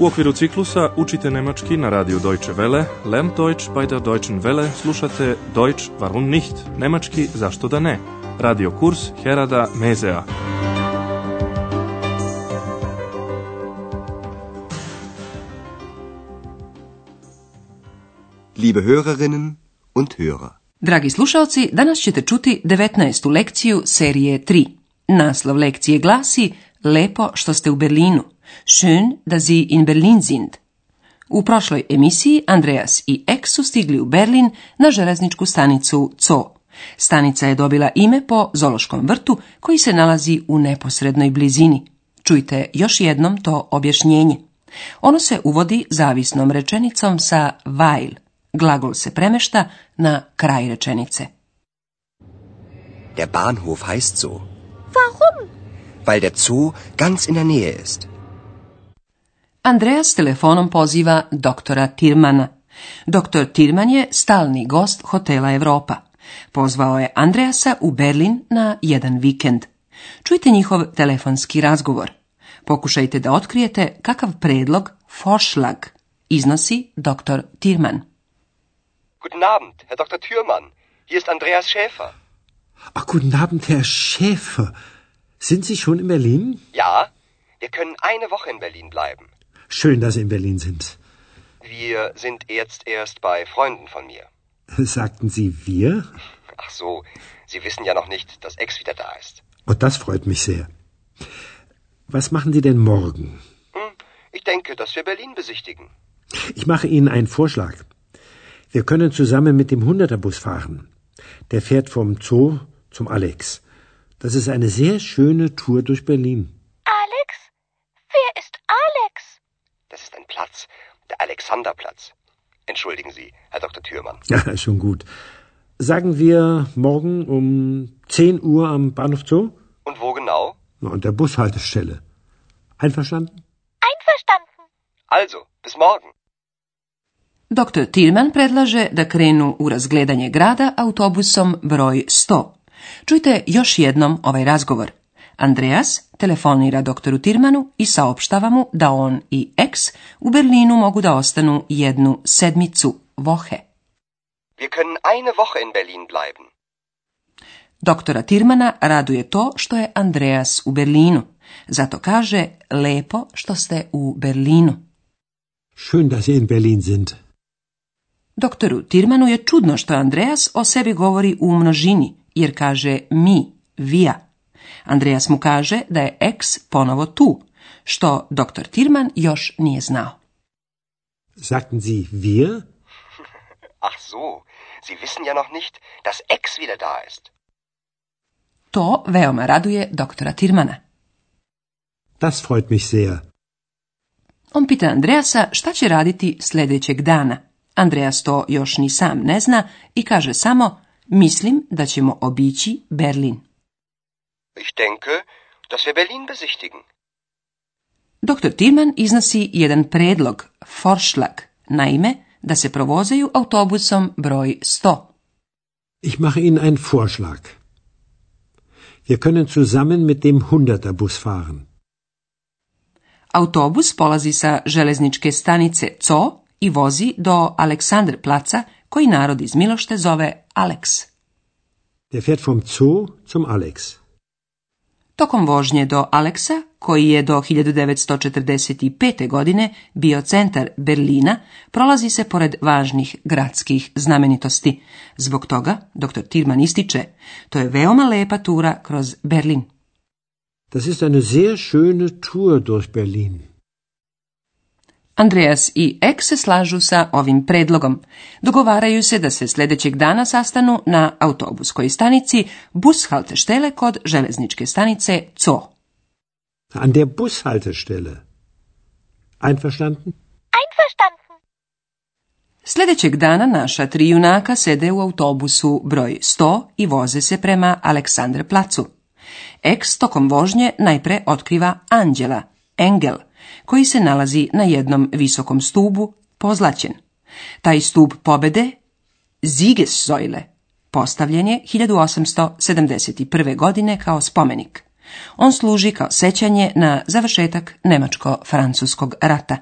U okviru ciklusa učite nemački na radiju Deutsche Welle, Lern Deutsch bei der Deutschen Welle, slušate Deutsch warum nicht, nemački zašto da ne, radio kurs Herada Mezea. Liebe Hörerinnen und Hörer. Dragi slušalci, danas ćete čuti 19. lekciju serije 3. Naslov lekcije glasi Lepo što ste u Berlinu. Schön, dass Sie in Berlin sind. U prošloj emisiji Andreas i Ek su stigli u Berlin na železničku stanicu CO. Stanica je dobila ime po Zološkom vrtu koji se nalazi u neposrednoj blizini. Čujte još jednom to objašnjenje. Ono se uvodi zavisnom rečenicom sa weil. Glagol se premešta na kraj rečenice. Der Bahnhof heißt so. Warum? Weil der Zoo ganz in der Nähe ist. Andreja s telefonom poziva doktora Tirmana. Doktor Tirman je stalni gost hotela Europa. Pozvao je Andreasa u Berlin na jedan vikend. Čujte njihov telefonski razgovor. Pokušajte da otkrijete kakav predlog Forschlag iznosi doktor Tirman. Guten Abend, Herr Dr. Thürmann. Hier ist Andreas Schäfer. Ach, guten Abend, Herr Schäfer. Sind Sie schon in Berlin? Ja, wir können eine Woche in Berlin bleiben. Schön, dass Sie in Berlin sind. Wir sind jetzt erst bei Freunden von mir. Sagten Sie wir? Ach so, Sie wissen ja noch nicht, dass Ex wieder da ist. Und oh, das freut mich sehr. Was machen Sie denn morgen? Hm, ich denke, dass wir Berlin besichtigen. Ich mache Ihnen einen Vorschlag. Wir können zusammen mit dem Hunderterbus fahren. Der fährt vom Zoo zum Alex. Das ist eine sehr schöne Tour durch Berlin. Platz, der Alexanderplatz. Entschuldigen Sie, Herr Dr. Thürmann. Ja, schon gut. Sagen wir morgen um 10 Uhr am Bahnhof Zoo? Und wo genau? Na, an der Bushaltestelle. Einverstanden? Einverstanden. Also, bis morgen. Dr. Tilman predlaže da krenu u razgledanje grada autobusom broj 100. Čujte još jednom ovaj razgovor. Andreas telefonira doktoru Tirmanu i saopštava mu da on i ex u Berlinu mogu da ostanu jednu sedmicu vohe. Wir können eine Woche in Berlin bleiben. Doktora Tirmana raduje to što je Andreas u Berlinu. Zato kaže, lepo što ste u Berlinu. Schön, dass in Berlin sind. Doktoru Tirmanu je čudno što Andreas o sebi govori u množini, jer kaže mi, via. Andreas mu kaže da je X ponovo tu, što doktor Tirman još nije znao. Sagten Sie wir? Ach so, Sie wissen ja noch nicht, dass X wieder da ist. To veoma raduje doktora Tirmana. Das freut mich sehr. On pita Andreasa šta će raditi sljedećeg dana. Andreas to još ni sam ne zna i kaže samo, mislim da ćemo obići Berlin. Ich denke, dass wir Berlin besichtigen. Dr. Tillman iznosi jedan predlog, foršlag, naime, da se provozaju autobusom broj 100. Ich mache Ihnen einen Vorschlag. Wir können zusammen mit dem 100er Bus fahren. Autobus polazi sa železničke stanice CO i vozi do Aleksandr placa, koji narod iz Milošte zove Alex. Der fährt vom Zoo zum Alex tokom vožnje do Aleksa, koji je do 1945. godine bio centar Berlina, prolazi se pored važnih gradskih znamenitosti. Zbog toga, dr. Tirman ističe, to je veoma lepa tura kroz Berlin. Das ist eine sehr schöne Tour durch Berlin. Andreas i Ek se slažu sa ovim predlogom. Dogovaraju se da se sljedećeg dana sastanu na autobuskoj stanici Bushaltestelle kod železničke stanice CO. An der Bushaltestelle. Einverstanden? Einverstanden. Sljedećeg dana naša tri junaka sede u autobusu broj 100 i voze se prema Aleksandre placu. Eks tokom vožnje najpre otkriva Anđela, engel koji se nalazi na jednom visokom stubu pozlaćen. Taj stub pobede, Siegessäule, postavljen je 1871. godine kao spomenik. On služi kao sećanje na završetak Nemačko-Francuskog rata.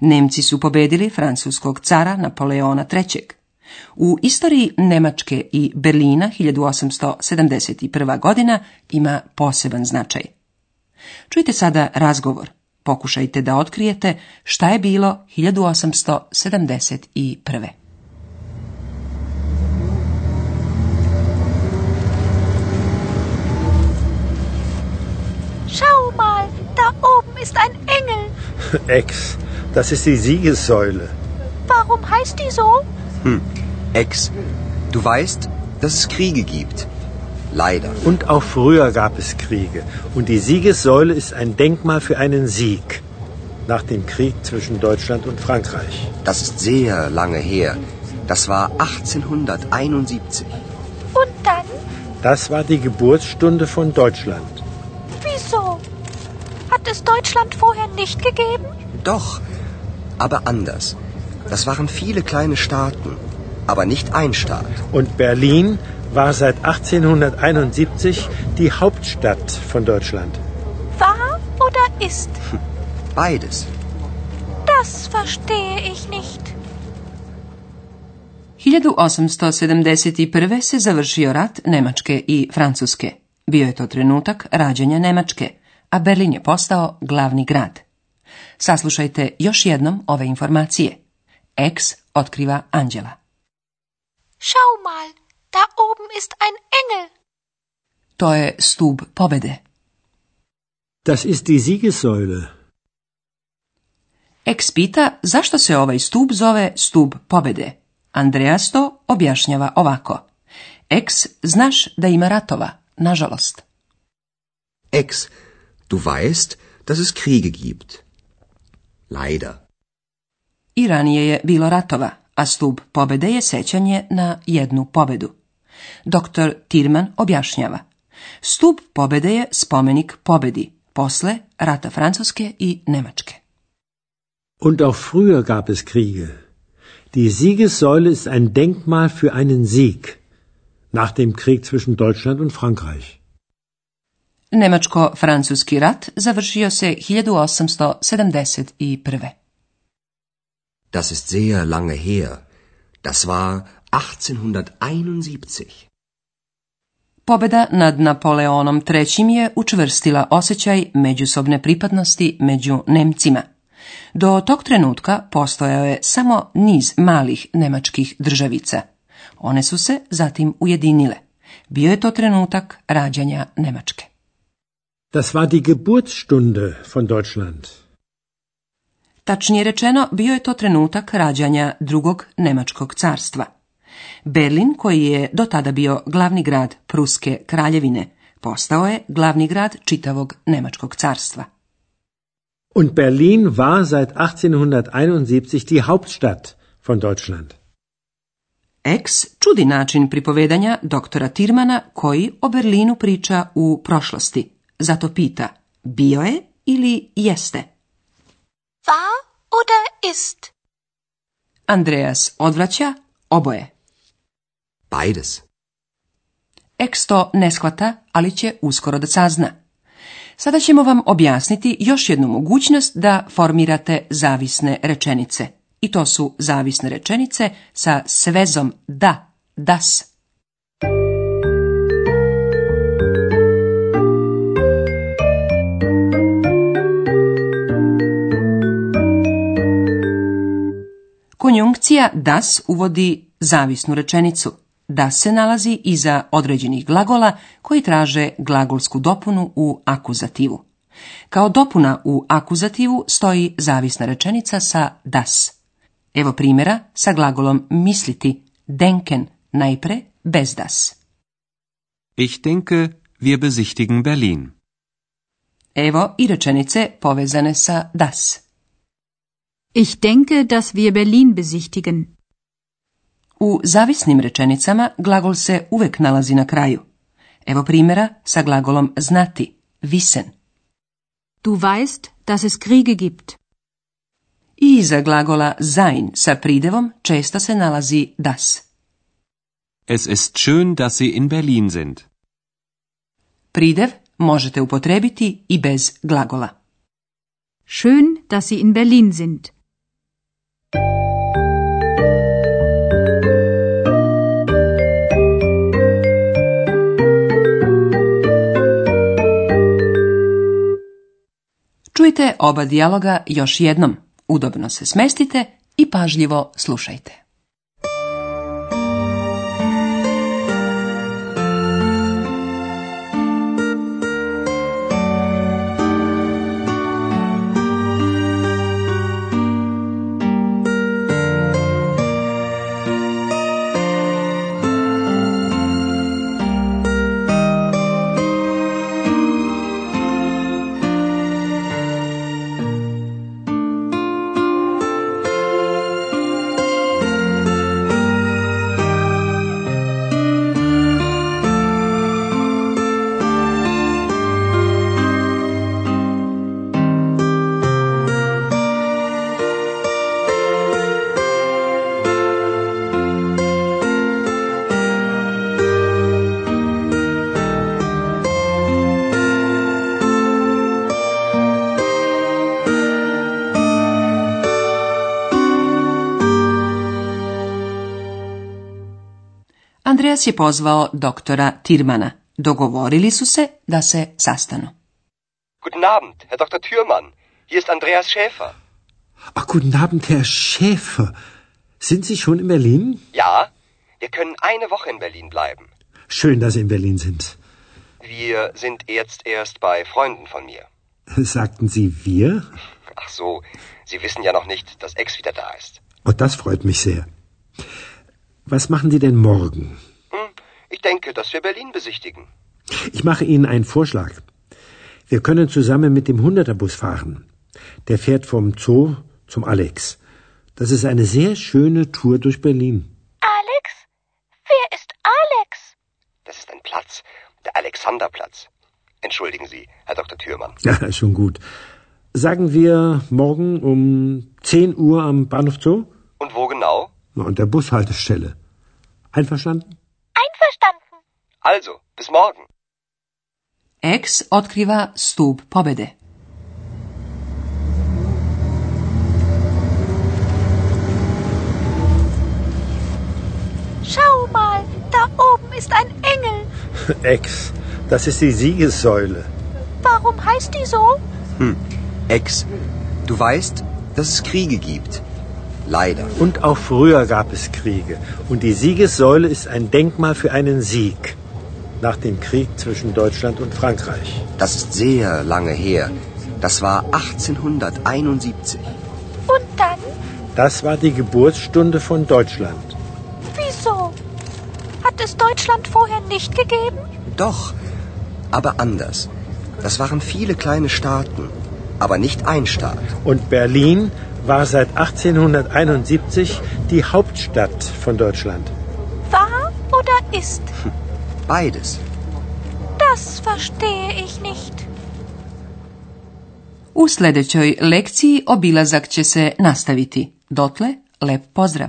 Nemci su pobedili francuskog cara Napoleona III. U istoriji Nemačke i Berlina 1871. godina ima poseban značaj. Čujte sada razgovor Pokušajte da otkrijete šta je bilo 1871. Schau mal, da oben ist ein Engel. Ex, das ist die Siegessäule. Warum heißt die so? Hm. Ex, du weißt, dass es Kriege gibt. Leider. Und auch früher gab es Kriege. Und die Siegessäule ist ein Denkmal für einen Sieg nach dem Krieg zwischen Deutschland und Frankreich. Das ist sehr lange her. Das war 1871. Und dann? Das war die Geburtsstunde von Deutschland. Wieso? Hat es Deutschland vorher nicht gegeben? Doch, aber anders. Das waren viele kleine Staaten, aber nicht ein Staat. Und Berlin war seit 1871 die Hauptstadt von Deutschland. War oder ist? Beides. Das verstehe ich nicht. 1871. se završio rat Nemačke i Francuske. Bio je to trenutak rađenja Nemačke, a Berlin je postao glavni grad. Saslušajte još jednom ove informacije. Ex otkriva Anđela. Schau mal, da oben ist ein Engel. To je stup pobede. Das ist die Siegessäule. Ex pita zašto se ovaj stub zove stub pobede. Andreas to objašnjava ovako. Eks, znaš da ima ratova, nažalost. Eks, du weißt, dass es Kriege gibt. Leider. I ranije je bilo ratova, a stub pobede je sećanje na jednu pobedu doktor Tirman objašnjava. Stup pobede je spomenik pobedi, posle rata Francuske i Nemačke. Und auch früher gab es Kriege. Die Siegessäule ist ein Denkmal für einen Sieg nach dem Krieg zwischen Deutschland und Frankreich. Nemačko-francuski rat završio se 1871. Das ist sehr lange her. Das war 1871. Pobeda nad Napoleonom III. je učvrstila osjećaj međusobne pripadnosti među Nemcima. Do tog trenutka postojao je samo niz malih nemačkih državica. One su se zatim ujedinile. Bio je to trenutak rađanja Nemačke. Das war die Geburtsstunde von Deutschland. Tačnije rečeno, bio je to trenutak rađanja drugog nemačkog carstva. Berlin, koji je do tada bio glavni grad Pruske kraljevine, postao je glavni grad čitavog Nemačkog carstva. Und Berlin war seit 1871 die Hauptstadt von Deutschland. Ex čudi način pripovedanja doktora Tirmana koji o Berlinu priča u prošlosti. Zato pita, bio je ili jeste? War oder ist? Andreas odvraća oboje. Beides. Ex to ne shvata, ali će uskoro da sazna. Sada ćemo vam objasniti još jednu mogućnost da formirate zavisne rečenice. I to su zavisne rečenice sa svezom da, das. Konjunkcija das uvodi zavisnu rečenicu da se nalazi iza određenih glagola koji traže glagolsku dopunu u akuzativu. Kao dopuna u akuzativu stoji zavisna rečenica sa das. Evo primjera sa glagolom misliti, denken, najpre bez das. Ich denke, wir besichtigen Berlin. Evo i rečenice povezane sa das. Ich denke, dass wir Berlin besichtigen. U zavisnim rečenicama glagol se uvek nalazi na kraju. Evo primjera sa glagolom znati, visen. Du weißt, dass es Kriege gibt. I iza glagola sein sa pridevom često se nalazi das. Es ist schön, dass Sie in Berlin sind. Pridev možete upotrebiti i bez glagola. Schön, dass Sie in Berlin sind. oba dijaloga još jednom, udobno se smestite i pažljivo slušajte. Andreas je pozvao doktora Tirmana. Dogovorili su se da se sastanu. Guten Abend, Herr Dr. Thürmann. Hier ist Andreas Schäfer. Ach, guten Abend, Herr Schäfer. Sind Sie schon in Berlin? Ja, wir können eine Woche in Berlin bleiben. Schön, dass Sie in Berlin sind. Wir sind jetzt erst bei Freunden von mir. Sagten Sie wir? Ach so, Sie wissen ja noch nicht, dass Ex wieder da ist. Und oh, das freut mich sehr. Was machen Sie denn morgen? Ich denke, dass wir Berlin besichtigen. Ich mache Ihnen einen Vorschlag. Wir können zusammen mit dem Hunderterbus fahren. Der fährt vom Zoo zum Alex. Das ist eine sehr schöne Tour durch Berlin. Alex? Wer ist Alex? Das ist ein Platz, der Alexanderplatz. Entschuldigen Sie, Herr Dr. Thürmann. Ja, schon gut. Sagen wir morgen um 10 Uhr am Bahnhof Zoo? Und wo genau? Na, an der Bushaltestelle. Einverstanden? Also, bis morgen. Ex otkriva stup pobede. Schau mal, da oben ist ein Engel. Ex, das ist die Siegessäule. Warum heißt die so? Hm. Ex, du weißt, dass es Kriege gibt. Leider. Und auch früher gab es Kriege. Und die Siegessäule ist ein Denkmal für einen Sieg nach dem Krieg zwischen Deutschland und Frankreich. Das ist sehr lange her. Das war 1871. Und dann? Das war die Geburtsstunde von Deutschland. Wieso? Hat es Deutschland vorher nicht gegeben? Doch, aber anders. Das waren viele kleine Staaten, aber nicht ein Staat. Und Berlin war seit 1871 die Hauptstadt von Deutschland. War oder ist? Hm. Beides. Das verstehe ich nicht. U sljedećoj lekciji obilazak će se nastaviti. Dotle, lep pozdrav!